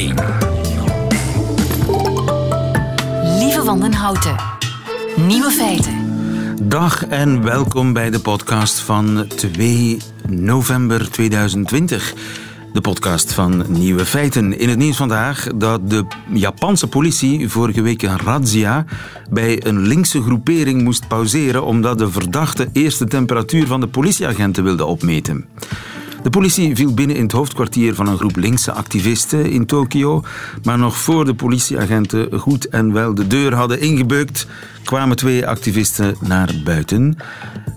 1. Lieve van den Houten. Nieuwe feiten. Dag en welkom bij de podcast van 2 november 2020. De podcast van Nieuwe Feiten. In het nieuws vandaag dat de Japanse politie vorige week een razzia bij een linkse groepering moest pauzeren omdat de verdachte eerste temperatuur van de politieagenten wilde opmeten. De politie viel binnen in het hoofdkwartier van een groep linkse activisten in Tokio. Maar nog voor de politieagenten goed en wel de deur hadden ingebeukt, kwamen twee activisten naar buiten.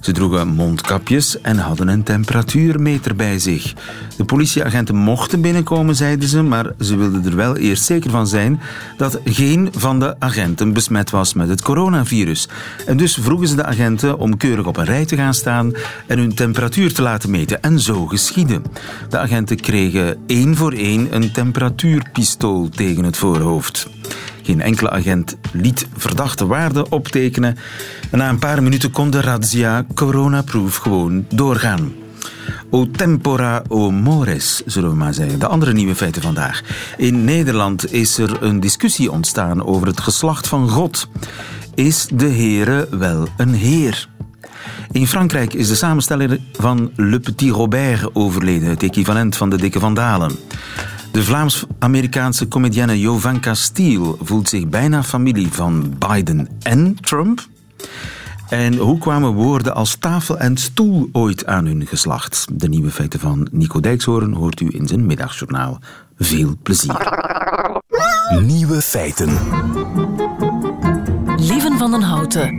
Ze droegen mondkapjes en hadden een temperatuurmeter bij zich. De politieagenten mochten binnenkomen, zeiden ze, maar ze wilden er wel eerst zeker van zijn dat geen van de agenten besmet was met het coronavirus. En dus vroegen ze de agenten om keurig op een rij te gaan staan en hun temperatuur te laten meten. En zo geschiedde. De agenten kregen één voor één een temperatuurpistool tegen het voorhoofd. Geen enkele agent liet verdachte waarden optekenen. En na een paar minuten kon de razzia coronaproof gewoon doorgaan. O tempora o mores, zullen we maar zeggen. De andere nieuwe feiten vandaag. In Nederland is er een discussie ontstaan over het geslacht van God. Is de Heere wel een heer? In Frankrijk is de samensteller van Le Petit Robert overleden, het equivalent van de Dikke Vandalen. De Vlaams-Amerikaanse comedienne Jovanka Steele voelt zich bijna familie van Biden en Trump. En hoe kwamen woorden als tafel en stoel ooit aan hun geslacht? De nieuwe feiten van Nico Dijkshoorn hoort u in zijn middagjournaal. Veel plezier. Nieuwe feiten. Lieven van den Houten.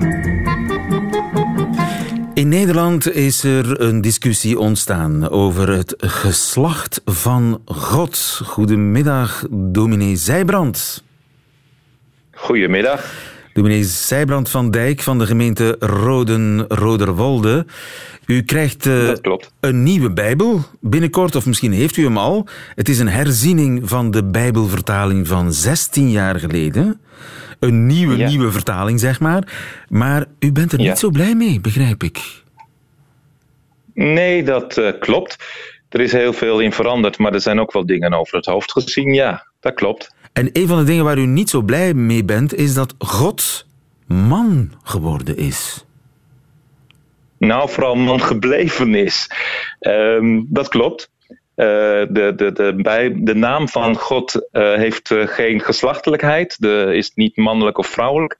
In Nederland is er een discussie ontstaan over het geslacht van God. Goedemiddag, dominee Zijbrand. Goedemiddag. Dominee Zijbrand van Dijk van de gemeente Roden-Roderwolde. U krijgt uh, een nieuwe Bijbel binnenkort, of misschien heeft u hem al. Het is een herziening van de Bijbelvertaling van 16 jaar geleden. Een nieuwe, nieuwe vertaling, zeg maar. Maar u bent er niet zo blij mee, begrijp ik. Nee, dat uh, klopt. Er is heel veel in veranderd, maar er zijn ook wel dingen over het hoofd gezien. Ja, dat klopt. En een van de dingen waar u niet zo blij mee bent, is dat God man geworden is. Nou, vooral man gebleven is. Um, dat klopt. Uh, de, de, de, bij, de naam van God uh, heeft uh, geen geslachtelijkheid, de, is niet mannelijk of vrouwelijk.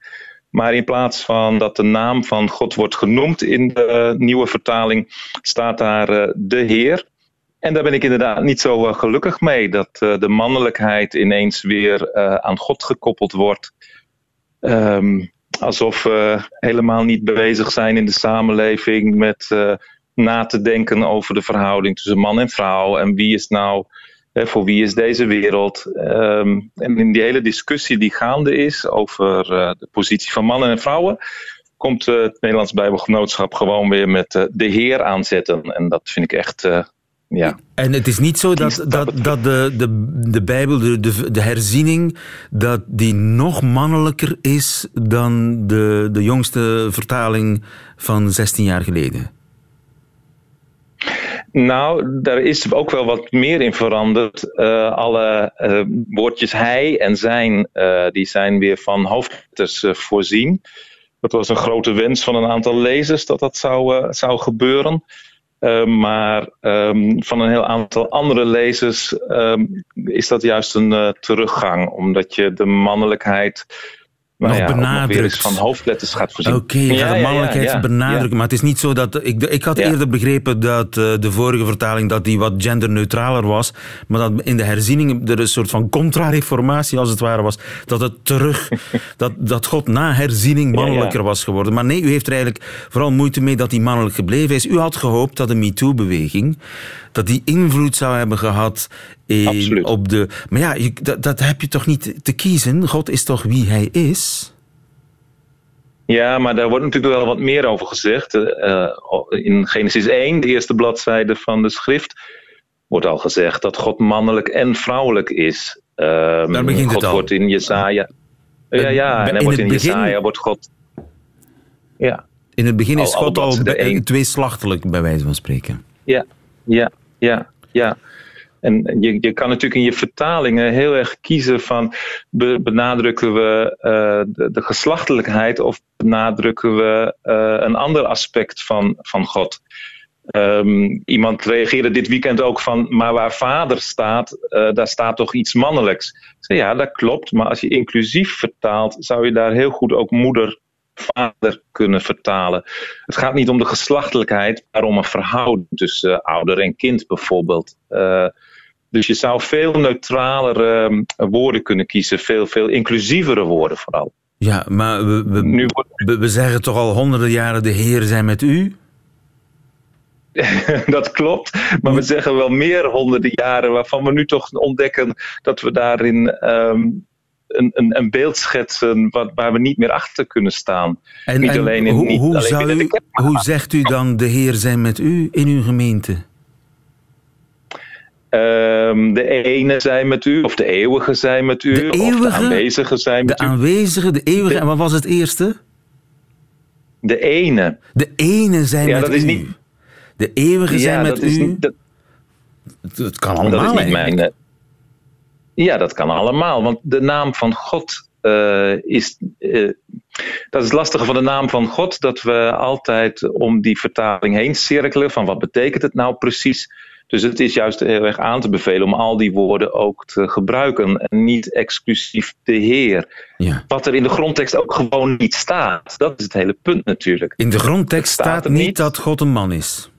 Maar in plaats van dat de naam van God wordt genoemd in de nieuwe vertaling, staat daar de Heer. En daar ben ik inderdaad niet zo gelukkig mee, dat de mannelijkheid ineens weer aan God gekoppeld wordt. Um, alsof we helemaal niet bezig zijn in de samenleving met na te denken over de verhouding tussen man en vrouw. En wie is nou, voor wie is deze wereld? Um, en in die hele discussie die gaande is over de positie van mannen en vrouwen, komt het Nederlands Bijbelgenootschap gewoon weer met de Heer aanzetten. En dat vind ik echt. Ja. En het is niet zo dat, dat, dat de, de, de Bijbel, de, de, de herziening, dat die nog mannelijker is dan de, de jongste vertaling van 16 jaar geleden? Nou, daar is ook wel wat meer in veranderd. Uh, alle uh, woordjes hij en zijn, uh, die zijn weer van hoofdletters voorzien. Dat was een grote wens van een aantal lezers dat dat zou, zou gebeuren. Maar um, van een heel aantal andere lezers um, is dat juist een teruggang, omdat je de mannelijkheid nog ja, benadrukt. van hoofdletters gaat voorzien. Oké, okay, je gaat de mannelijkheid ja, benadrukken. Maar het is niet zo dat... Ik, ik had eerder begrepen dat uh, de vorige vertaling dat die wat genderneutraler was. Maar dat in de herziening er een soort van contra-reformatie als het ware was. Dat het terug... dat, dat God na herziening mannelijker was geworden. Maar nee, u heeft er eigenlijk vooral moeite mee dat hij mannelijk gebleven is. U had gehoopt dat de MeToo-beweging dat die invloed zou hebben gehad in, op de. Maar ja, je, dat, dat heb je toch niet te kiezen? God is toch wie hij is? Ja, maar daar wordt natuurlijk wel wat meer over gezegd. Uh, in Genesis 1, de eerste bladzijde van de schrift, wordt al gezegd dat God mannelijk en vrouwelijk is. Um, daar begint God het al. wordt in Jesaja. Ja, ja, en dan wordt in begin... Jesaja wordt God. Ja. In het begin is al, God al tweeslachtelijk, bij wijze van spreken. Ja, ja, ja, ja. En je, je kan natuurlijk in je vertalingen heel erg kiezen van benadrukken we de, de, geslachtelijkheid of benadrukken we een ander aspect van, van God. Um, iemand reageerde dit weekend ook van, maar waar vader staat, uh, daar staat toch iets mannelijks. Ja, dat klopt, maar als je inclusief vertaalt, zou je daar heel goed ook moeder, vader kunnen vertalen. Het gaat niet om de geslachtelijkheid, maar om een verhouding tussen uh, ouder en kind bijvoorbeeld. Uh, dus je zou veel neutralere uh, woorden kunnen kiezen, veel, veel inclusievere woorden vooral. Ja, maar we, we, nu, we, we zeggen toch al honderden jaren: de Heer zijn met u? dat klopt. Maar we zeggen wel meer honderden jaren waarvan we nu toch ontdekken dat we daarin um, een, een, een, beeld schetsen wat, waar we niet meer achter kunnen staan. En, niet alleen in, hoe, niet hoe, alleen u, hoe zegt u dan de Heer zijn met u in uw gemeente? Um, de ene zijn met u, of de eeuwige zijn met u, de eeuwige, of de aanwezige zijn met de u. De aanwezige, de eeuwige, en wat was het eerste? De ene. De ene zijn ja, met dat u. Is niet, de eeuwige zijn met u. Niet, dat, dat, kan allemaal. Dat is niet mijn, eh, ja, dat kan allemaal. Want de naam van God uh, is. Uh, dat is het lastige van de naam van God, dat we altijd om die vertaling heen cirkelen. Van wat betekent het nou precies? Dus het is juist heel erg aan te bevelen om al die woorden ook te gebruiken. En niet exclusief de Heer. Ja. Wat er in de grondtekst ook gewoon niet staat. Dat is het hele punt natuurlijk. In de grondtekst staat, staat niet dat God een man is.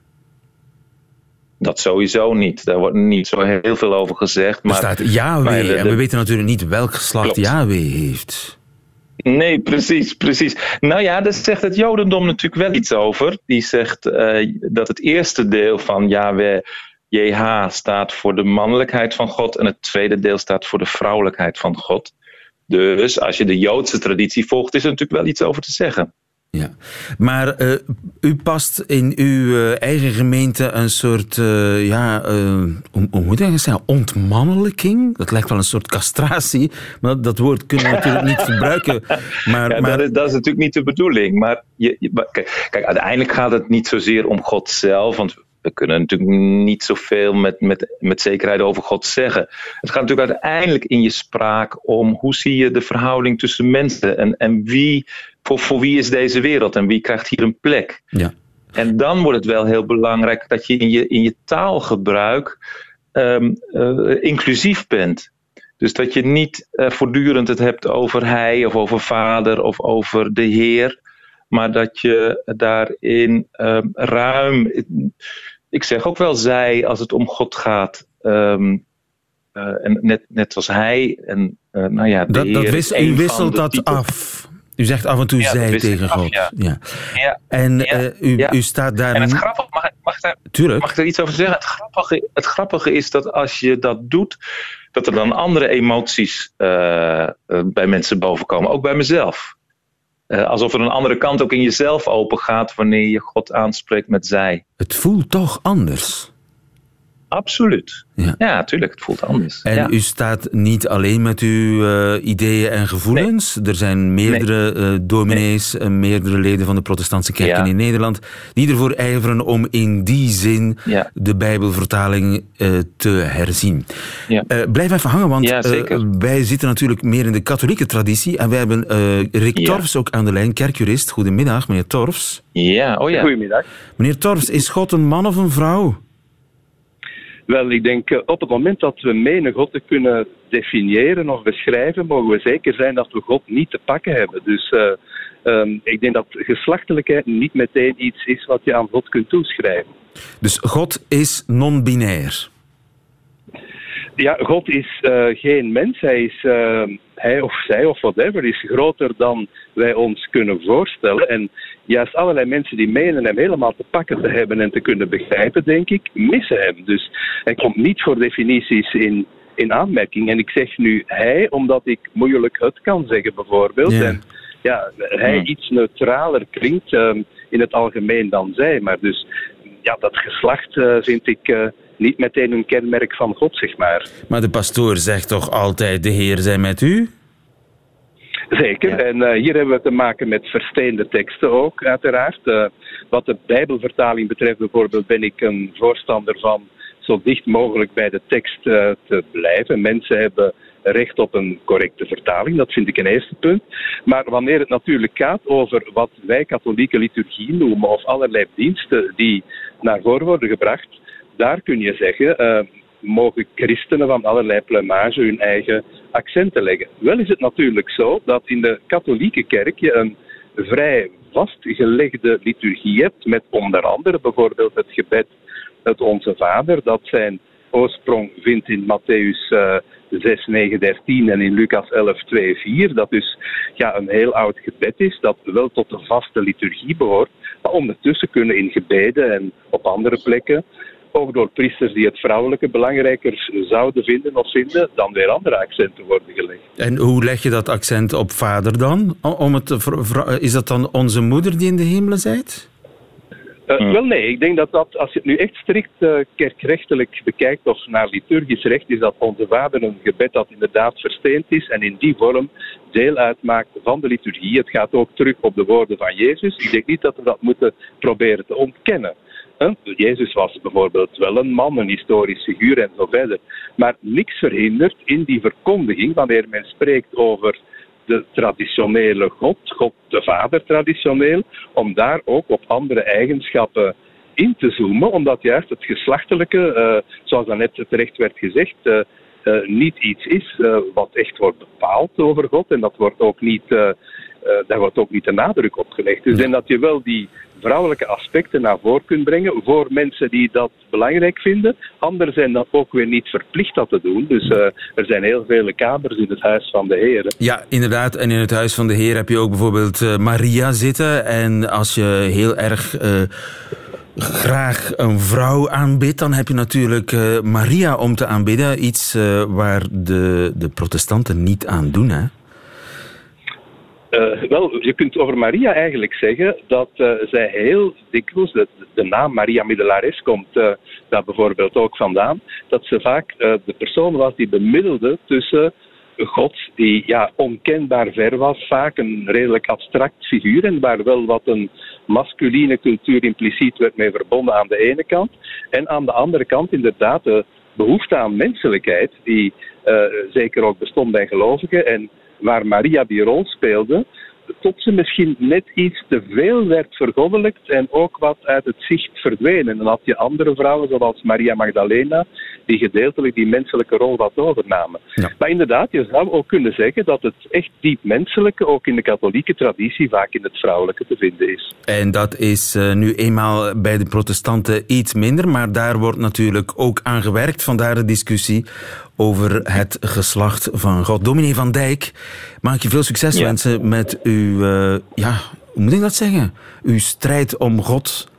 Dat sowieso niet. Daar wordt niet zo heel veel over gezegd. Maar, er staat Yahweh en we weten natuurlijk niet welk geslacht Klopt. Yahweh heeft. Nee, precies, precies. Nou ja, daar zegt het Jodendom natuurlijk wel iets over. Die zegt uh, dat het eerste deel van Yahweh, JH, staat voor de mannelijkheid van God en het tweede deel staat voor de vrouwelijkheid van God. Dus als je de Joodse traditie volgt, is er natuurlijk wel iets over te zeggen. Ja, maar uh, u past in uw uh, eigen gemeente een soort, uh, ja, hoe, hoe moet ik zeggen, ontmannelijking? Dat lijkt wel een soort castratie, maar dat woord kunnen we natuurlijk niet gebruiken. Maar, ja, maar... Dat, is, dat, is, natuurlijk niet de bedoeling. Maar je, je, kijk, kijk, uiteindelijk gaat het niet zozeer om God zelf, want we kunnen natuurlijk niet zoveel met, met, met zekerheid over God zeggen. Het gaat natuurlijk uiteindelijk in je spraak om hoe zie je de verhouding tussen mensen en, en wie voor, voor wie is deze wereld en wie krijgt hier een plek? Ja. En dan wordt het wel heel belangrijk dat je in je, in je taalgebruik um, uh, inclusief bent. Dus dat je niet uh, voortdurend het hebt over hij of over vader of over de Heer, maar dat je daarin um, ruim, ik zeg ook wel zij als het om God gaat. Um, uh, en net, net als hij. En, nou ja, dat, dat wis, u wisselt dat af. U zegt af en toe zij tegen God. Ja. ja. ja. En uh, u, u staat daar. En het grappige, mag, mag, daar, Tuurlijk. mag ik er iets over zeggen? Het grappige, het grappige is dat als je dat doet, dat er dan andere emoties uh, bij mensen bovenkomen. Ook bij mezelf. Uh, alsof er een andere kant ook in jezelf open gaat wanneer je God aanspreekt met zij. Het voelt toch anders. Absoluut. Ja, natuurlijk. Het voelt anders. En u staat niet alleen met uw uh, ideeën en gevoelens. Er zijn meerdere nee. uh, dominees, nee. meerdere leden van de protestantse kerken in Nederland, die ervoor ijveren om in die zin ja. de Bijbelvertaling uh, te herzien. blijf even hangen, want wij zitten natuurlijk meer in de katholieke traditie. En wij hebben Rick Torfs ook aan de lijn, kerkjurist. Goedemiddag, meneer Torfs. Ja, oh ja. Goedemiddag. Meneer Torfs, is God een man of een vrouw? Wel, ik denk uh, op het moment dat we menen God te kunnen definiëren of beschrijven, mogen we zeker zijn dat we God niet te pakken hebben. Dus uh, um, ik denk dat geslachtelijkheid niet meteen iets is wat je aan God kunt toeschrijven. Dus God is non-binair? Ja, God is uh, geen mens. Hij is, hij of zij of whatever, is groter dan wij ons kunnen voorstellen. En juist allerlei mensen die menen hem helemaal te pakken te hebben en te kunnen begrijpen, denk ik, missen hem. Dus hij komt niet voor definities in, in aanmerking. En ik zeg nu hij, omdat ik moeilijk het kan zeggen, bijvoorbeeld. Ja. En ja, hij ja. iets neutraler klinkt um, in het algemeen dan zij. Maar dus ja, dat geslacht uh, vind ik. Uh, niet meteen een kenmerk van God, zeg maar. Maar de pastoor zegt toch altijd: De Heer zij met u? Zeker. Ja. En uh, hier hebben we te maken met versteende teksten ook, uiteraard. Uh, wat de Bijbelvertaling betreft, bijvoorbeeld, ben ik een voorstander van zo dicht mogelijk bij de tekst te blijven. Mensen hebben recht op een correcte vertaling. Dat vind ik een eerste punt. Maar wanneer het natuurlijk gaat over wat wij katholieke liturgie noemen of allerlei diensten die naar voren worden gebracht, daar kun je zeggen. Mogen christenen van allerlei plumage hun eigen accenten leggen. Wel is het natuurlijk zo dat in de katholieke kerk je een vrij vastgelegde liturgie hebt, met onder andere bijvoorbeeld het gebed het Onze Vader, dat zijn oorsprong vindt in Matthäus uh, 6, 9, 13 en in Lucas 11, 2, 4. Dat dus ja, een heel oud gebed is, dat wel tot de vaste liturgie behoort. Maar ondertussen kunnen in gebeden en op andere plekken, ook door priesters die het vrouwelijke belangrijker zouden vinden of vinden, dan weer andere accenten worden gelegd. En hoe leg je dat accent op vader dan? Om het is dat dan onze moeder die in de hemelen zijt? Uh, Wel nee, ik denk dat, dat als je het nu echt strikt uh, kerkrechtelijk bekijkt of naar liturgisch recht, is dat onze vader een gebed dat inderdaad versteend is en in die vorm deel uitmaakt van de liturgie. Het gaat ook terug op de woorden van Jezus. Ik denk niet dat we dat moeten proberen te ontkennen. Jezus was bijvoorbeeld wel een man, een historisch figuur en zo verder. Maar niks verhindert in die verkondiging, wanneer men spreekt over de traditionele God, God de Vader traditioneel, om daar ook op andere eigenschappen in te zoomen, omdat juist het geslachtelijke, uh, zoals net terecht werd gezegd, uh, uh, niet iets is wat echt wordt bepaald over God. En dat wordt ook niet, daar wordt ook niet de nadruk op gelegd. Dus en dat je wel die vrouwelijke aspecten naar voren kunt brengen voor mensen die dat belangrijk vinden. Anderen zijn dan ook weer niet verplicht dat te doen. Dus uh, er zijn heel vele kamers in het Huis van de Heer. Ja, inderdaad. En in het Huis van de Heer heb je ook bijvoorbeeld uh, Maria zitten. En als je heel erg... Graag een vrouw aanbidt, dan heb je natuurlijk Maria om te aanbidden. Iets waar de, de protestanten niet aan doen, hè? Uh, wel, je kunt over Maria eigenlijk zeggen dat uh, zij heel dikwijls, de, de, naam Maria Middelares komt uh, daar bijvoorbeeld ook vandaan, dat ze vaak de persoon was die bemiddelde tussen God, die ja, onkenbaar ver was, vaak een redelijk abstract figuur en waar wel wat een masculine cultuur impliciet werd mee verbonden aan de ene kant, en aan de andere kant inderdaad de behoefte aan menselijkheid, die zeker ook bestond bij gelovigen en waar Maria die rol speelde, tot ze misschien net iets te veel werd vergoddelijkt en ook wat uit het zicht verdwenen. En dan had je andere vrouwen, zoals Maria Magdalena, die gedeeltelijk die menselijke rol wat overnamen. Maar inderdaad, je zou ook kunnen zeggen dat het echt diep menselijke, ook in de katholieke traditie, vaak in het vrouwelijke te vinden is. En dat is uh, nu eenmaal bij de protestanten iets minder, maar daar wordt natuurlijk ook aan gewerkt. Vandaar de discussie over het geslacht van God. Dominee van Dijk, mag ik je veel succes wensen met uw, uh, ja, hoe moet ik dat zeggen? Uw strijd om God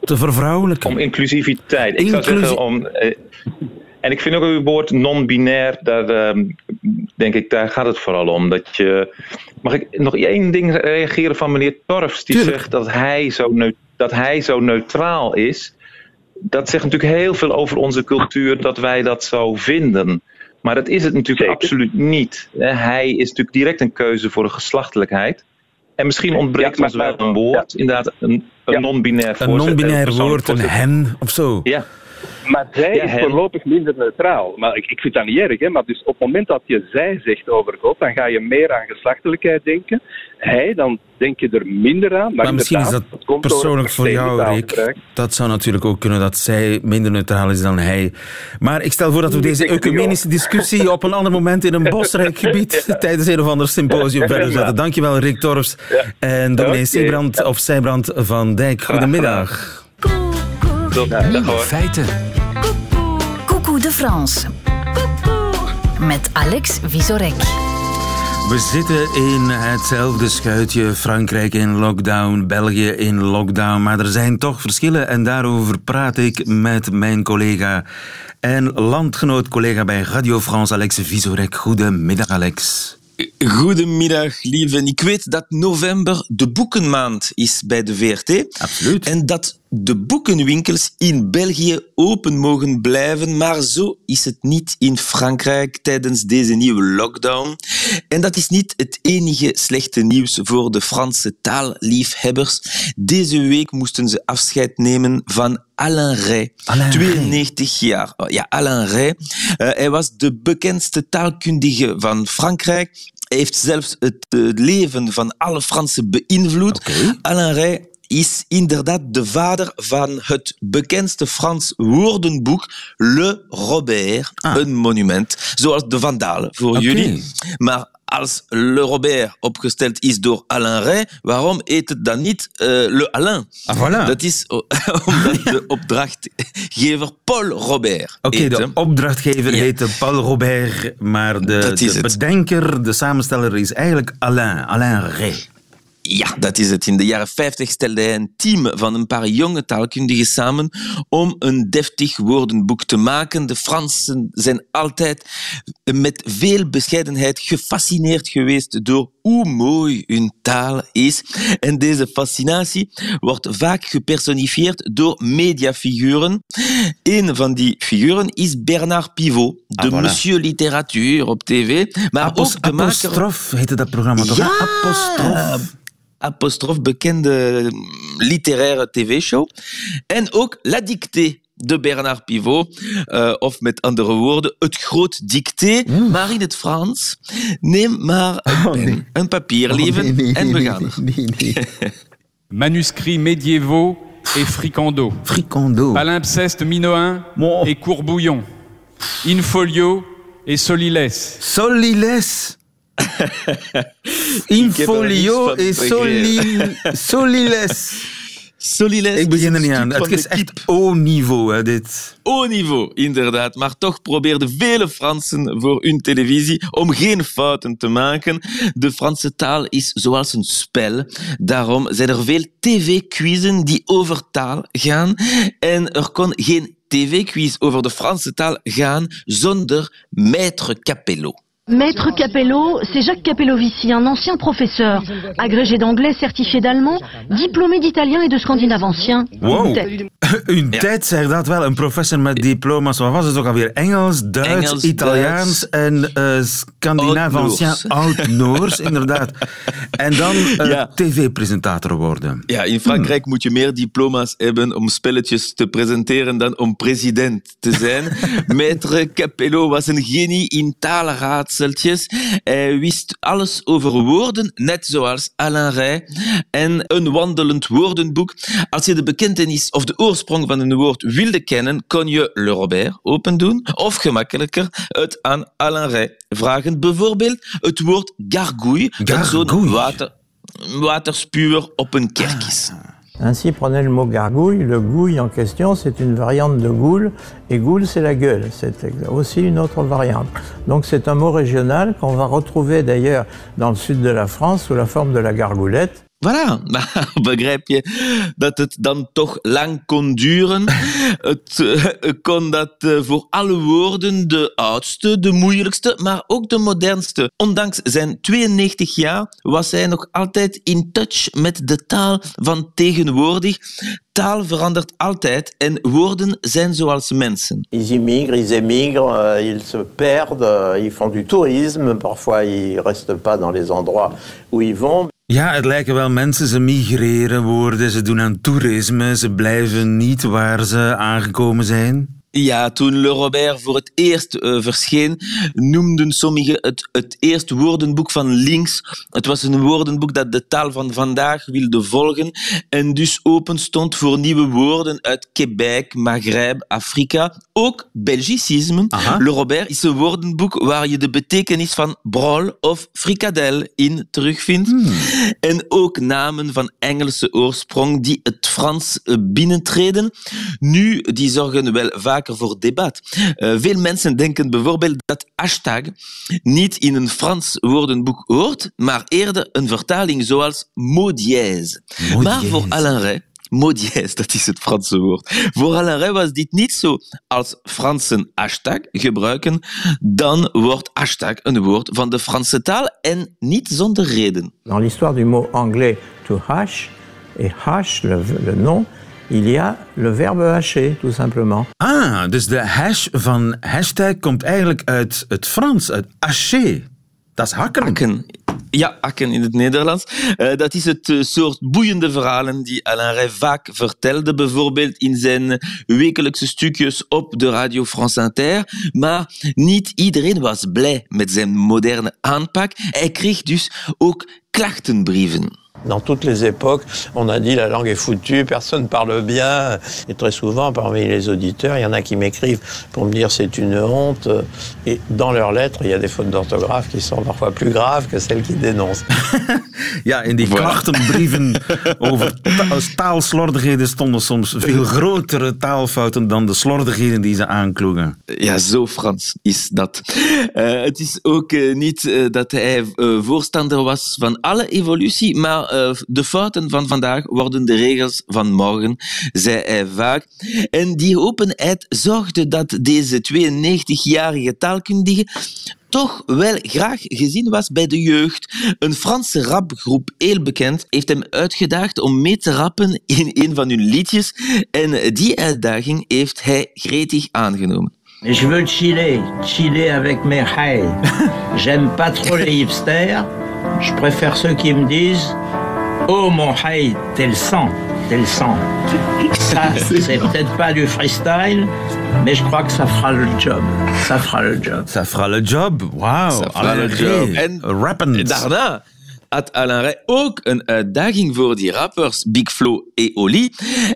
te vervrouwelijken. Om inclusiviteit. Ik zou zeggen om... Uh, en ik vind ook uw woord non-binair, daar uh, denk ik, daar gaat het vooral om. Dat je, mag ik nog één ding reageren van meneer Torfs, die Tuurlijk. zegt dat hij, zo dat hij zo neutraal is dat zegt natuurlijk heel veel over onze cultuur dat wij dat zo vinden. Maar dat is het natuurlijk Zeker. absoluut niet. Hij is natuurlijk direct een keuze voor de geslachtelijkheid. En misschien ontbreekt ja, ons wel een woord, ja. inderdaad, een, een non-binair Een non-binair woord, een hen of zo. Ja. Maar zij ja, is voorlopig minder neutraal. Maar ik, ik vind dat niet erg. Hè? Maar dus op het moment dat je zij zegt over God, dan ga je meer aan geslachtelijkheid denken. Hij, dan denk je er minder aan. Maar, maar misschien is dat, dat persoonlijk voor jou, Rick. Dat zou natuurlijk ook kunnen dat zij minder neutraal is dan hij. Maar ik stel voor dat we deze ecumenische discussie op een ander moment in een bosrijk gebied ja. tijdens een of ander symposium verder zetten. Dankjewel, Rick Torfs. En dominee Seebrand of Zijbrand van Dijk. Goedemiddag. Nieuwe feiten. Coucou de France. Met Alex Visorek. We zitten in hetzelfde schuitje. Frankrijk in lockdown, België in lockdown. Maar er zijn toch verschillen en daarover praat ik met mijn collega en landgenoot collega bij Radio France, Alex Visorek. Goedemiddag, Alex. Goedemiddag, lieve. Ik weet dat november de boekenmaand is bij de VRT. Absoluut. En dat de boekenwinkels in België open mogen blijven, maar zo is het niet in Frankrijk tijdens deze nieuwe lockdown. En dat is niet het enige slechte nieuws voor de Franse taalliefhebbers. Deze week moesten ze afscheid nemen van Alain Ray, Alain 92 jaar. Oh, Ja, Alain Ray. Eh, hij was de bekendste taalkundige van Frankrijk. Hij heeft zelfs het eh, leven van alle Fransen beïnvloed. Alain Ray is inderdaad de vader van het bekendste Frans woordenboek Le Robert. Ah. Een monument, zoals de Vandalen voor jullie. Maar als Le Robert opgesteld is door Alain Ray, waarom heet het dan niet eh, Le Alain? Ah, voilà. Dat is omdat de opdrachtgever Paul Robert Oké, heet, de opdrachtgever Ja. heette Paul Robert, maar de, de bedenker, de samensteller is eigenlijk Alain, Alain Ray. Ja, dat is het. In de jaren 50 stelde hij een team van een paar jonge taalkundigen samen om een deftig woordenboek te maken. De Fransen zijn altijd met veel bescheidenheid gefascineerd geweest door hoe mooi hun taal is. En deze fascinatie wordt vaak gepersonifieerd door mediafiguren. Een van die figuren is Bernard Pivot, de Ah, voilà. Monsieur Literatuur op tv. Maar Apos, ook de maker... apostrof heette dat programma toch? Ja! Apostrof. Apostrof bekende mm, literaire tv-show. En ook La Dictée de Bernard Pivot, eh, of met andere woorden, het groot dicté, maar in het Frans. Neem maar een, pen, een papier, lieven, en we gaan. Manuscrits médiévaux et fricando. Fricando. Palimpseste minoen Bon. et courbouillon. In folio et soliles. Soliles. In heb er folio niets e van solil, soliles. Soliles Ik begin er niet aan. Het is echt. O-niveau, hè, dit. O-niveau, inderdaad. Maar toch probeerden vele Fransen voor hun televisie om geen fouten te maken. De Franse taal is zoals een spel. Daarom zijn er veel tv-quizzen die over taal gaan. En er kon geen tv-quiz over de Franse taal gaan zonder Maître Capello. Maître Capello, c'est Jacques Capellovici, un ancien professeur, agrégé d'anglais, certifié d'allemand, diplômé d'italien et de scandinave ancien. Wow. Tête. Een tijd zeg dat wel. Een professor met diploma's. Wat was het ook alweer? Engels, Duits, Engels, Italiaans en eh Scandinaaf Oud-Noors. ancien oud-Noors, inderdaad. En dan eh, Ja. tv-presentator worden. Ja, in Frankrijk moet je meer diploma's hebben om spelletjes te presenteren dan om president te zijn. Maître Capello was een genie in Hij wist alles over woorden, net zoals Alain Ray. En een wandelend woordenboek. Als je de bekentenis of de oorsprong van een woord wilde kennen, kon je Le Robert open doen. Of gemakkelijker, het aan Alain Ray vragen. Bijvoorbeeld het woord gargouille, Gargouille. water, waterspuwer op een kerk is. Ainsi, prenez le mot gargouille. Le gouille en question, c'est une variante de goule. Et goule, c'est la gueule. C'est aussi une autre variante. Donc, c'est un mot régional qu'on va retrouver d'ailleurs dans le sud de la France sous la forme de la gargoulette. Voilà, maar begrijp je dat het dan toch lang kon duren? Het eh, kon dat eh, voor alle woorden de oudste, de moeilijkste, maar ook de modernste. Ondanks zijn 92 jaar was hij nog altijd in touch met de taal van tegenwoordig. Taal verandert altijd en woorden zijn zoals mensen. Ils immigrent, ils émigrent, euh, ils se perdent, euh, ils font du tourisme. Parfois, ils restent pas dans les endroits où ils vont. Ja, het lijken wel mensen, ze migreren worden, ze doen aan toerisme, ze blijven niet waar ze aangekomen zijn. Ja, toen Le Robert voor het eerst eh, verscheen, noemden sommigen het het eerste woordenboek van links. Het was een woordenboek dat de taal van vandaag wilde volgen en dus open stond voor nieuwe woorden uit Quebec, Maghreb, Afrika. Ook Belgicisme. Aha. Le Robert is een woordenboek waar je de betekenis van brol of frikadel in terugvindt. En ook namen van Engelse oorsprong die het Frans eh, binnentreden. Nu, die zorgen wel vaker voor debat. Eh, veel mensen denken bijvoorbeeld dat hashtag niet in een Frans woordenboek hoort, maar eerder een vertaling zoals mot dièse. Maar voor. Alain Ray, mot dièse, dat is het Franse woord. Voor Alain Ray was dit niet zo. Als Fransen hashtag gebruiken, dan wordt hashtag een woord van de Franse taal en niet zonder reden. Dans l'histoire du mot anglais to hash, et hash, le, le nom, il y a le verbe hacher, tout simplement. Ah, dus de hash van hashtag komt eigenlijk uit het Frans, uit hacher. Dat is hakken. Hakken. Ja, hakken in het Nederlands. Uh, dat is het uh, soort boeiende verhalen die Alain Ray vaak vertelde, bijvoorbeeld in zijn wekelijkse stukjes op de Radio France Inter. Maar niet iedereen was blij met zijn moderne aanpak. Hij kreeg dus ook klachtenbrieven. Dans toutes les époques, on a dit la langue est foutue, personne parle bien. Et très souvent, parmi les auditeurs, il y en a qui m'écrivent pour me dire c'est une honte. Et dans leurs lettres, il y a des fautes d'orthographe qui sont parfois plus graves que celles qui dénoncent. ja, in die klachtenbrieven over taalslordigheden stonden soms veel grotere taalfouten dan de slordigheden die ze aankloegen. Ja, zo Frans is dat. Uh, het is ook uh, niet uh, dat hij voorstander was van alle evolutie, maar uh, de fouten van vandaag worden de regels van morgen, zei hij vaak. En die openheid zorgde dat deze 92-jarige taalkundige toch wel graag gezien was bij de jeugd. Een Franse rapgroep, heel bekend, heeft hem uitgedaagd om mee te rappen in een van hun liedjes. En die uitdaging heeft hij gretig aangenomen. Je veux chiller, chiller avec mes. J'aime pas trop les hipsters. Je préfère ceux qui me disent Oh mon haï, tel sang, tel sang. Ça, c'est peut-être pas du freestyle, mais je crois que ça fera le job. Ça fera le job. Ça fera le job, wauw. Ça fera le job. En rappend. daarna had Alain Ray ook een uitdaging voor die rappers, Big Flo en Oli.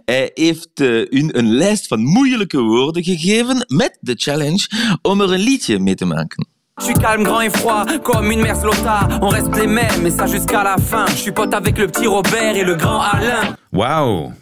Hij heeft uh, hun een lijst van moeilijke woorden gegeven met de challenge om er een liedje mee te maken. Je suis calme, grand et froid, comme une mère slota. On reste les mêmes, et ça jusqu'à la fin. Je suis pote avec le petit Robert et le grand Alain. Wauw.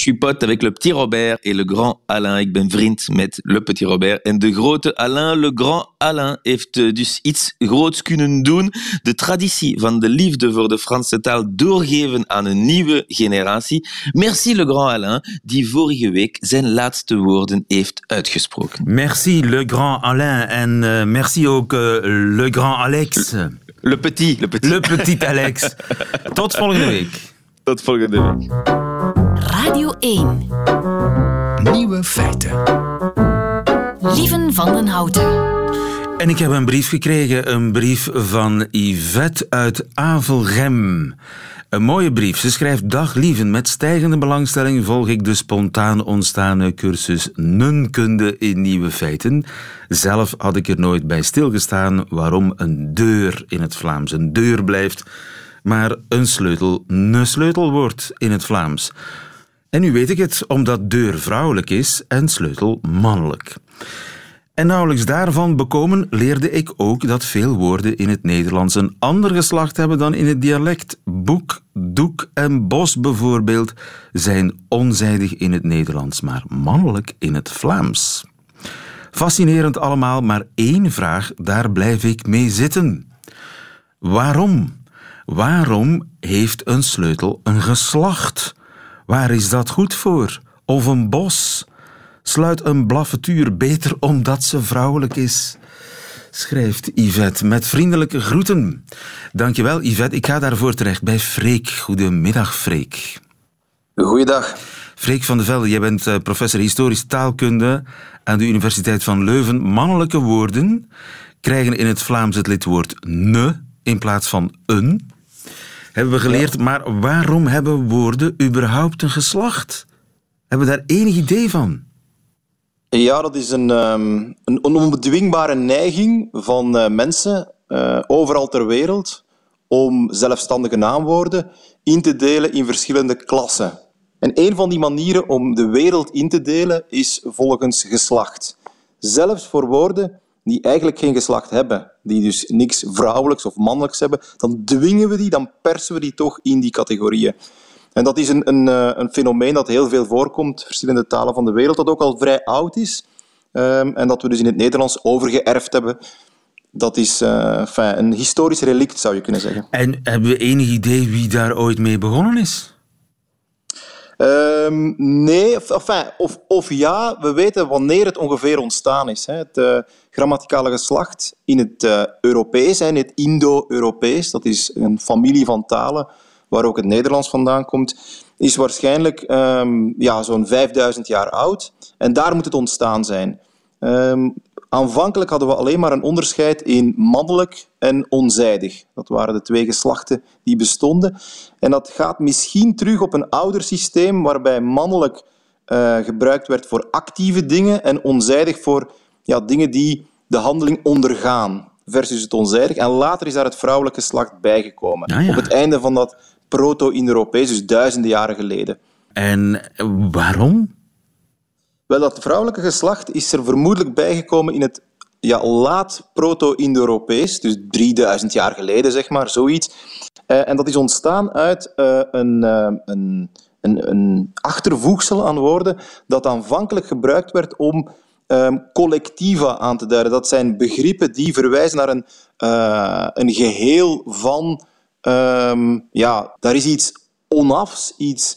Je suis pote avec le petit Robert et le grand Alain. Ik ben vriend met le petit Robert. En de grote Alain, le grand Alain, heeft dus iets groots kunnen doen. De traditie van de liefde voor de Franse taal doorgeven aan een nieuwe generatie. Merci le grand Alain, die vorige week zijn laatste woorden heeft uitgesproken. Merci le grand Alain en uh, merci ook uh, le grand Alex. Le petit, le petit. Le petit Alex. Tot volgende week. Tot volgende week. Radio 1. Nieuwe feiten. Lieven van den Houten. En ik heb een brief gekregen, een brief van Yvette uit Avelgem. Een mooie brief. Ze schrijft: Dag lieven, met stijgende belangstelling volg ik de spontaan ontstane cursus Nunkunde in Nieuwe Feiten. Zelf had ik er nooit bij stilgestaan waarom een deur in het Vlaams een deur blijft, maar een sleutel een sleutel wordt in het Vlaams. En nu weet ik het, omdat deur vrouwelijk is en sleutel mannelijk. En nauwelijks daarvan bekomen leerde ik ook dat veel woorden in het Nederlands een ander geslacht hebben dan in het dialect. Boek, doek en bos bijvoorbeeld zijn onzijdig in het Nederlands, maar mannelijk in het Vlaams. Fascinerend allemaal, maar één vraag, daar blijf ik mee zitten. Waarom? Waarom heeft een sleutel een geslacht? Waar is dat goed voor? Of een bos? Sluit een blaffetuur beter omdat ze vrouwelijk is? Schrijft Yvette met vriendelijke groeten. Dankjewel Yvette, ik ga daarvoor terecht bij Freek. Goedemiddag Freek. Goeiedag. Freek van de Velde, jij bent uh, professor historische taalkunde aan de Universiteit van Leuven. Mannelijke woorden krijgen in het Vlaams het lidwoord ne in plaats van een hebben we geleerd. Ja. Maar waarom hebben woorden überhaupt een geslacht? Hebben we daar enig idee van? Ja, dat is een, um, een onbedwingbare neiging van uh, mensen uh, overal ter wereld om zelfstandige naamwoorden in te delen in verschillende klassen. En een van die manieren om de wereld in te delen is volgens geslacht. Zelfs voor woorden die eigenlijk geen geslacht hebben, die dus niks vrouwelijks of mannelijks hebben, dan dwingen we die, dan persen we die toch in die categorieën. En dat is een, een, een fenomeen dat heel veel voorkomt, in verschillende talen van de wereld, dat ook al vrij oud is. Um, en dat we dus in het Nederlands overgeërfd hebben. Dat is enfin, een historisch relict, zou je kunnen zeggen. En hebben we enig idee wie daar ooit mee begonnen is? Um, nee, enfin, of, of ja, we weten wanneer het ongeveer ontstaan is. Hè. Het uh, grammaticale geslacht in het uh, Europees, in het Indo-Europees, dat is een familie van talen waar ook het Nederlands vandaan komt, is waarschijnlijk ehm, ja, zo'n 5000 jaar oud. En daar moet het ontstaan zijn. Ehm, aanvankelijk hadden we alleen maar een onderscheid in mannelijk en onzijdig. Dat waren de twee geslachten die bestonden. En dat gaat misschien terug op een ouder systeem waarbij mannelijk uh, gebruikt werd voor actieve dingen en onzijdig voor ja, dingen die de handeling ondergaan versus het onzijdig. En later is daar het vrouwelijke geslacht bijgekomen. Ah, ja. Op het einde van dat proto-Indo-Europees, dus duizenden jaren geleden. En waarom? Wel, dat vrouwelijke geslacht is er vermoedelijk bijgekomen in het ja, laat proto-Indo-Europees, dus 3000 jaar geleden, zeg maar, zoiets. Uh, en dat is ontstaan uit uh, een, uh, een, een, een, achtervoegsel aan woorden dat aanvankelijk gebruikt werd om um, collectiva aan te duiden. Dat zijn begrippen die verwijzen naar een, een geheel van... Um, ja, daar is iets onafs, iets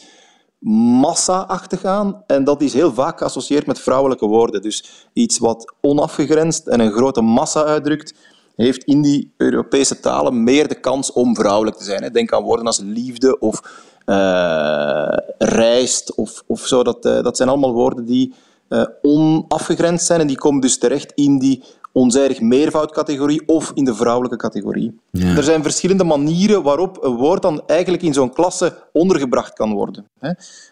massa-achtig aan. En dat is heel vaak geassocieerd met vrouwelijke woorden. Dus iets wat onafgegrensd en een grote massa uitdrukt, heeft in die Europese talen meer de kans om vrouwelijk te zijn. Denk aan woorden als liefde of uh, rijst of, of zo. Dat, uh, dat zijn allemaal woorden die uh, onafgegrensd zijn en die komen dus terecht in die onzijdig meervoudcategorie of in de vrouwelijke categorie. Ja. Er zijn verschillende manieren waarop een woord dan eigenlijk in zo'n klasse ondergebracht kan worden.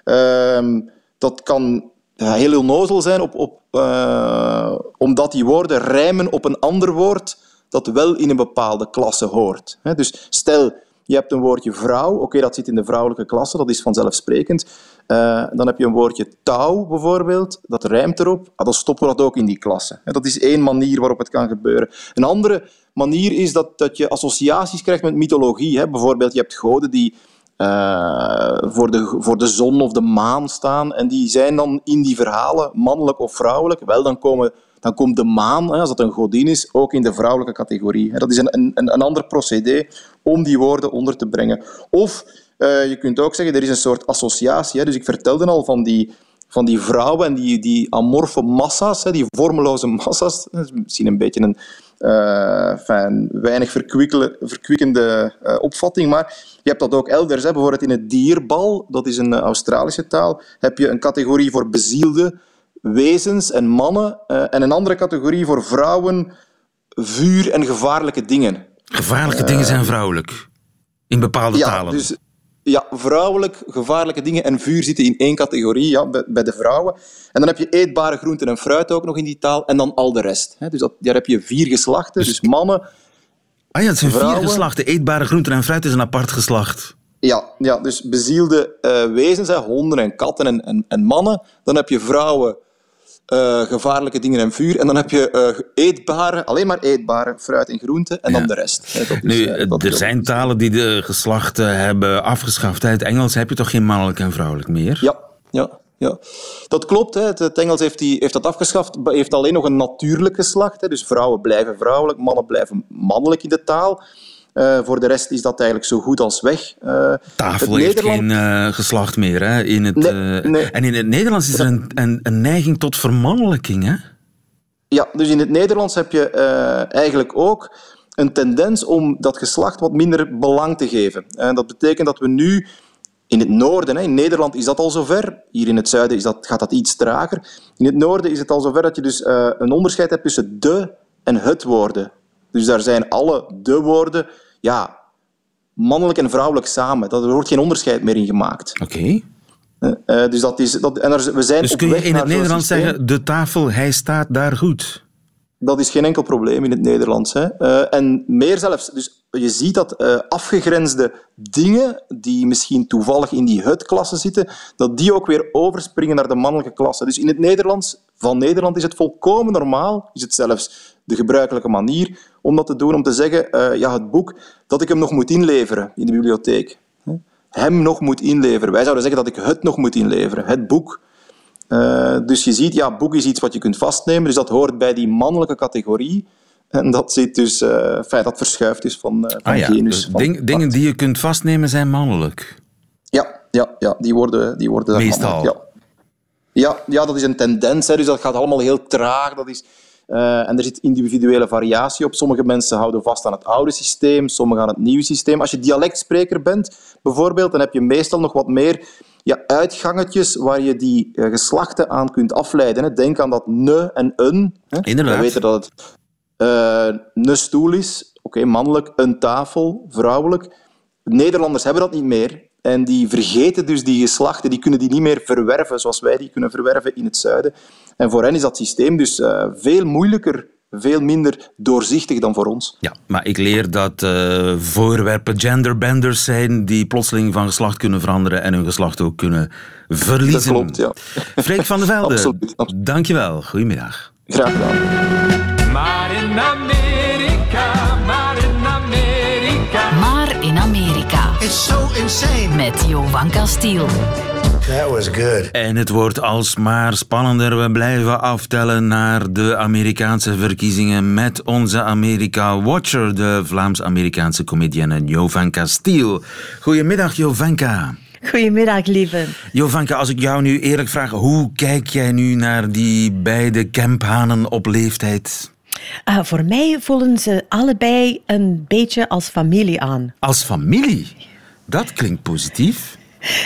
Uh, dat kan heel onnozel zijn, op, op, uh, omdat die woorden rijmen op een ander woord dat wel in een bepaalde klasse hoort. Dus stel, je hebt een woordje vrouw, oké, dat zit in de vrouwelijke klasse, dat is vanzelfsprekend. Uh, dan heb je een woordje touw, bijvoorbeeld, dat rijmt erop. Ah, dan stoppen we dat ook in die klasse. Dat is één manier waarop het kan gebeuren. Een andere manier is dat, dat je associaties krijgt met mythologie. Hè. Bijvoorbeeld, je hebt goden die uh, voor, de, voor de zon of de maan staan en die zijn dan in die verhalen mannelijk of vrouwelijk. Wel, dan komen dan komt de maan, als dat een godin is, ook in de vrouwelijke categorie. Dat is een, een, een ander procedé om die woorden onder te brengen. Of uh, je kunt ook zeggen, er is een soort associatie. Dus ik vertelde al van die, van die vrouwen en die, die amorfe massa's, die vormeloze massa's. Dat is misschien een beetje een uh, fijn, weinig verkwikkende uh, opvatting, maar je hebt dat ook elders. Bijvoorbeeld in het dierbal, dat is een Australische taal, heb je een categorie voor bezielde wezens en mannen uh, en een andere categorie voor vrouwen, vuur en gevaarlijke dingen. Gevaarlijke dingen zijn vrouwelijk? In bepaalde ja, talen? Dus, ja, vrouwelijk, gevaarlijke dingen en vuur zitten in één categorie, ja, bij, bij, de vrouwen. En dan heb je eetbare groenten en fruit ook nog in die taal, en dan al de rest. Hè. Dus dat, daar heb je vier geslachten, dus, dus mannen... Ah ja, het zijn vrouwen, vier geslachten. Eetbare groenten en fruit is een apart geslacht. Ja, ja dus bezielde uh, wezens, hè, honden en katten en, en, en mannen. Dan heb je vrouwen, uh, gevaarlijke dingen en vuur. En dan heb je uh, eetbare, alleen maar eetbare fruit en groenten. En ja. dan de rest. Is, nu, dat er zijn talen die de geslachten hebben afgeschaft. Het Engels heb je toch geen mannelijk en vrouwelijk meer? Ja, ja. Ja, dat klopt. Hè. Het Engels heeft, die, heeft dat afgeschaft. heeft alleen nog een natuurlijk geslacht. Hè. Dus vrouwen blijven vrouwelijk, mannen blijven mannelijk in de taal. Uh, voor de rest is dat eigenlijk zo goed als weg. Uh, Tafel heeft Nederland... geen uh, geslacht meer. Hè? In het, nee, nee. En in het Nederlands is er een, een, een, neiging tot vermannelijking. Hè? Ja, dus in het Nederlands heb je eigenlijk ook een tendens om dat geslacht wat minder belang te geven. En dat betekent dat we nu in het noorden, hè, in Nederland is dat al zover. Hier in het zuiden is dat, gaat dat iets trager. In het noorden is het al zover dat je dus een onderscheid hebt tussen de en het woorden. Dus daar zijn alle de woorden, ja, mannelijk en vrouwelijk samen. Er wordt geen onderscheid meer in gemaakt. Oké. Okay. Uh, uh, dus dat is, dat, en er, we zijn dus kun je in het Nederlands zeggen, de tafel, hij staat daar goed? Dat is geen enkel probleem in het Nederlands. Hè. Uh, en meer zelfs, dus je ziet dat uh, afgegrensde dingen, die misschien toevallig in die het-klasse zitten, dat die ook weer overspringen naar de mannelijke klasse. Dus in het Nederlands, van Nederland, is het volkomen normaal, is het zelfs de gebruikelijke manier om dat te doen, om te zeggen, uh, ja, het boek, dat ik hem nog moet inleveren in de bibliotheek. Hem nog moet inleveren. Wij zouden zeggen dat ik het nog moet inleveren, het boek. Uh, dus je ziet, ja, boek is iets wat je kunt vastnemen, dus dat hoort bij die mannelijke categorie. En dat, zit dus, uh, enfin, dat verschuift dus van, uh, van ah, ja. genus. Dus ding, dingen die je kunt vastnemen zijn mannelijk? Ja, ja, ja die worden, die worden Meestal? Ja. Ja, ja, dat is een tendens, hè, dus dat gaat allemaal heel traag. Dat is, uh, en er zit individuele variatie op. Sommige mensen houden vast aan het oude systeem, sommigen aan het nieuwe systeem. Als je dialectspreker bent, bijvoorbeeld, dan heb je meestal nog wat meer ja, uitgangetjes waar je die eh, geslachten aan kunt afleiden. Hè. Denk aan dat ne en een. Hè. Inderdaad. We weten dat het eh, een stoel is, oké, mannelijk, een tafel, vrouwelijk. Nederlanders hebben dat niet meer. En die vergeten dus die geslachten, die kunnen die niet meer verwerven zoals wij die kunnen verwerven in het zuiden. En voor hen is dat systeem dus eh, veel moeilijker, veel minder doorzichtig dan voor ons. Ja, maar ik leer dat eh, voorwerpen genderbenders zijn die plotseling van geslacht kunnen veranderen en hun geslacht ook kunnen verliezen. Dat klopt, ja. Freek van der Velde, Absoluut, dankjewel. Goedemiddag. Graag gedaan. Maar in So insane. Met Jovanka Stiel. That was good. En het wordt alsmaar spannender. We blijven aftellen naar de Amerikaanse verkiezingen met onze Amerika-watcher, de Vlaams-Amerikaanse comedienne Jovanka Stiel. Goedemiddag, Jovanka. Goedemiddag, lieve. Jovanka, als ik jou nu eerlijk vraag, hoe kijk jij nu naar die beide kemphanen op leeftijd? Uh, voor mij voelen ze allebei een beetje als familie aan. Als familie? Dat klinkt positief.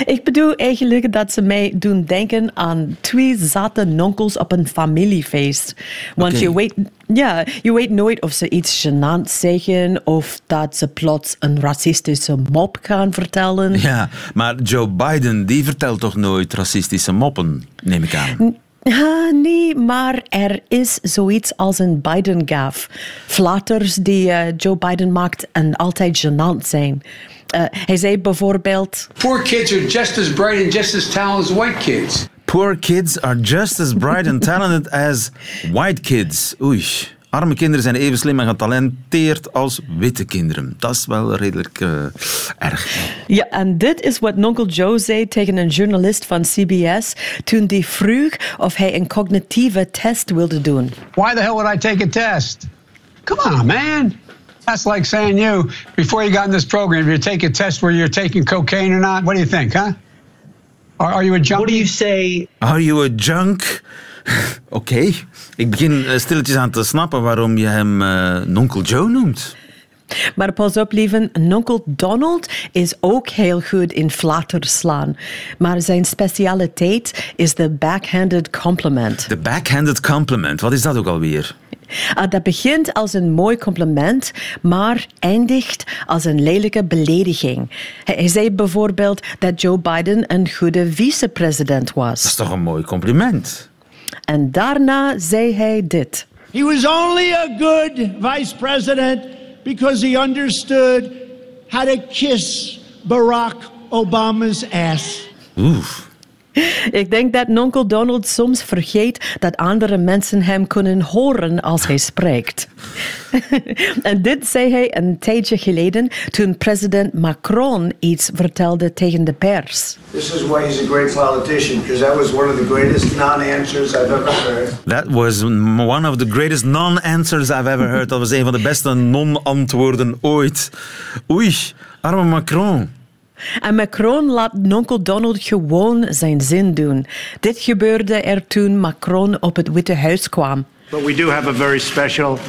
Ik bedoel eigenlijk dat ze mij doen denken aan twee zate nonkels op een familiefeest. Want je, weet, ja, je weet nooit of ze iets gênants zeggen of dat ze plots een racistische mop gaan vertellen. Ja, maar Joe Biden, die vertelt toch nooit racistische moppen, neem ik aan. Ah, nee, maar er is zoiets als een Biden-gaff. Flatters die eh, Joe Biden maakt en altijd gênant zijn. Eh, hij zei bijvoorbeeld... Poor kids are just as bright and just as talented as white kids. Poor kids are just as bright and talented as white kids. Oei. Arme kinderen zijn even slim en getalenteerd als witte kinderen. Dat is wel redelijk eh, erg. Ja, en dit is wat Nonkel Joe zei tegen een journalist van CBS toen die vroeg of hij een cognitieve test wilde doen. Why the hell would I take a test? Come on, man. That's like saying you, before you got in this program, if you take a test where you're taking cocaine or not, what do you think, huh? Are, are you a junkie? What do you say? Are you a junk? Oké. Ik begin eh, stilletjes aan te snappen waarom je hem eh, Nonkel Joe noemt. Maar pas op, lieve, Nonkel Donald is ook heel goed in flatters slaan. Maar zijn specialiteit is de backhanded compliment. De backhanded compliment, wat is dat ook alweer? Ah, dat begint als een mooi compliment, maar eindigt als een lelijke belediging. Hij, hij zei bijvoorbeeld dat Joe Biden een goede vicepresident was. Dat is toch een mooi compliment? En daarna zei hij dit. He was only a good vice president because he understood how to kiss Barack Obama's ass. Oef. Ik denk dat Nonkel Donald soms vergeet dat andere mensen hem kunnen horen als hij spreekt. en dit zei hij een tijdje geleden toen president Macron iets vertelde tegen de pers. This is why he's a great politician, because that was one of the greatest non-answers I've ever heard. That was one of the greatest non-answers I've ever heard. Dat was een van de beste non-antwoorden ooit. Oei, arme Macron. En Macron laat Nonkel Donald gewoon zijn zin doen. Dit gebeurde er toen Macron op het Witte Huis kwam. But we do have a very special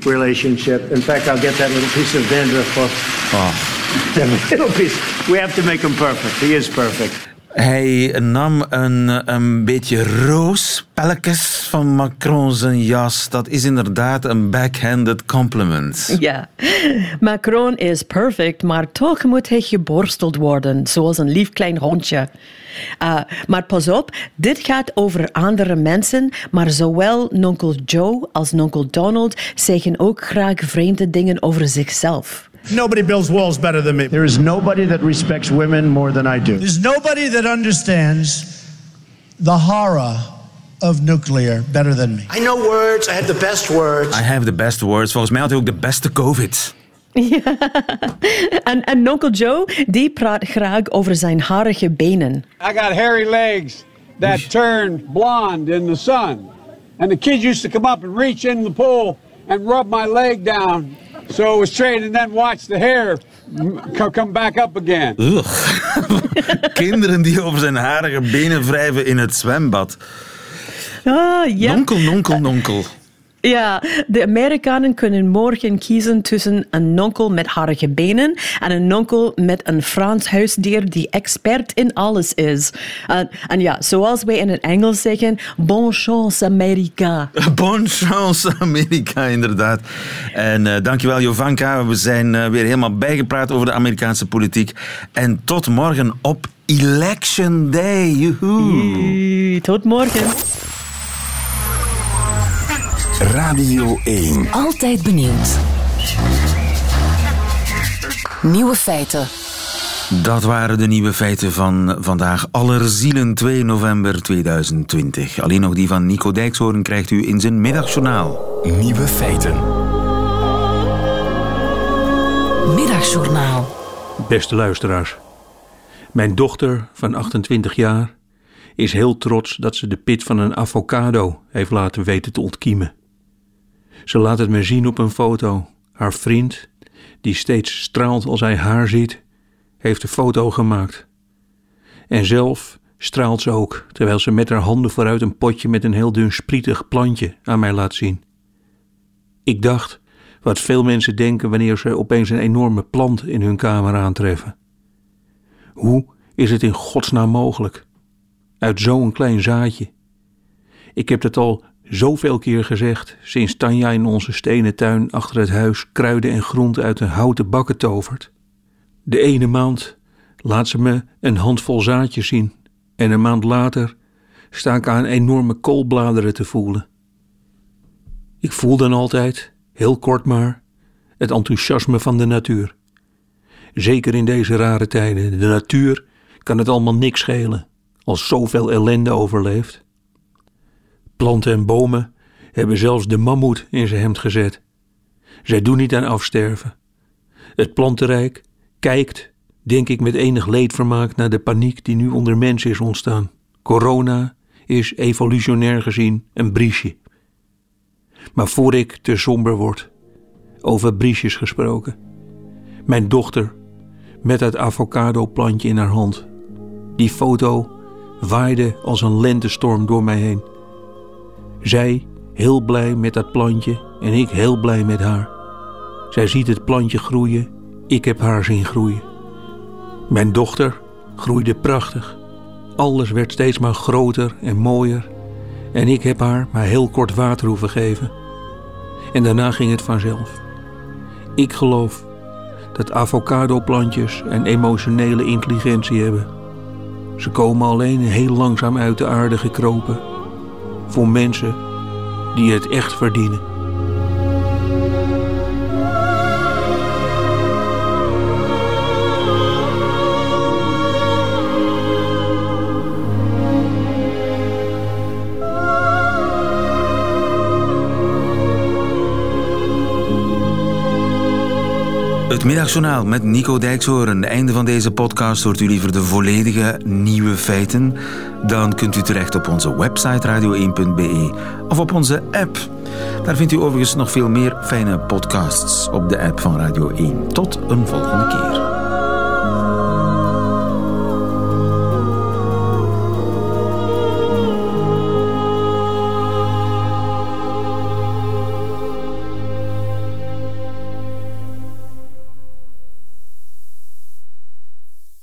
relationship. In fact, I'll get that little piece of dandruff off. That little piece. We have to make him perfect. He is perfect. Hij nam een, een beetje roospelletjes van Macron zijn jas. Dat is inderdaad een backhanded compliment. Ja, Macron is perfect, maar toch moet hij geborsteld worden, zoals een lief klein hondje. Uh, maar pas op, dit gaat over andere mensen, maar zowel nonkel Joe als nonkel Donald zeggen ook graag vreemde dingen over zichzelf. Nobody builds walls better than me. There is nobody that respects women more than I do. There's nobody that understands the horror of nuclear better than me. I know words. I have the best words. I have the best words. Volgens mij had hij ook de beste COVID. Ja. En, en nonkel Joe, die praat graag over zijn harige benen. I got hairy legs that turn blonde in the sun. And the kids used to come up and reach in the pool and rub my leg down so it was straight and then watch the hair co- come back up again. Ugh. Kinderen die over zijn harige benen wrijven in het zwembad. Ah, ja. Nonkel, nonkel, nonkel. Ja, de Amerikanen kunnen morgen kiezen tussen een nonkel met harige benen en een nonkel met een Frans huisdier die expert in alles is. En, en ja, zoals wij in het Engels zeggen, bon chance Amerika. Bon chance Amerika, inderdaad. En uh, dankjewel Jovanka. We zijn uh, weer helemaal bijgepraat over de Amerikaanse politiek. En tot morgen op Election Day. Joehoe. Tot morgen. Radio 1. Altijd benieuwd. Nieuwe feiten. Dat waren de nieuwe feiten van vandaag. Allerzielen 2 november 2020. Alleen nog die van Nico Dijkshoorn krijgt u in zijn middagjournaal. Nieuwe feiten. Middagjournaal. Beste luisteraars. Mijn dochter van 28 jaar is heel trots dat ze de pit van een avocado heeft laten weten te ontkiemen. Ze laat het me zien op een foto. Haar vriend, die steeds straalt als hij haar ziet, heeft de foto gemaakt. En zelf straalt ze ook, terwijl ze met haar handen vooruit een potje met een heel dun sprietig plantje aan mij laat zien. Ik dacht wat veel mensen denken wanneer ze opeens een enorme plant in hun kamer aantreffen. Hoe is het in godsnaam mogelijk? Uit zo'n klein zaadje. Ik heb het al zoveel keer gezegd sinds Tanja in onze stenen tuin achter het huis kruiden en groenten uit een houten bakken tovert. De ene maand laat ze me een handvol zaadjes zien en een maand later sta ik aan enorme koolbladeren te voelen. Ik voel dan altijd, heel kort maar, het enthousiasme van de natuur. Zeker in deze rare tijden. De natuur kan het allemaal niks schelen, als zoveel ellende overleeft. Planten en bomen hebben zelfs de mammoet in zijn hemd gezet. Zij doen niet aan afsterven. Het plantenrijk kijkt, denk ik met enig leedvermaak, naar de paniek die nu onder mensen is ontstaan. Corona is evolutionair gezien een briesje. Maar voor ik te somber word, over briesjes gesproken. Mijn dochter met dat avocado-plantje in haar hand. Die foto waaide als een lentestorm door mij heen. Zij heel blij met dat plantje en ik heel blij met haar. Zij ziet het plantje groeien, ik heb haar zien groeien. Mijn dochter groeide prachtig. Alles werd steeds maar groter en mooier. En ik heb haar maar heel kort water hoeven geven. En daarna ging het vanzelf. Ik geloof dat avocadoplantjes een emotionele intelligentie hebben. Ze komen alleen heel langzaam uit de aarde gekropen voor mensen die het echt verdienen. Het middagjournaal met Nico Dijkshoorn. Einde van deze podcast hoort u liever de volledige nieuwe feiten. Dan kunt u terecht op onze website radio1.be of op onze app. Daar vindt u overigens nog veel meer fijne podcasts op de app van Radio 1. Tot een volgende keer.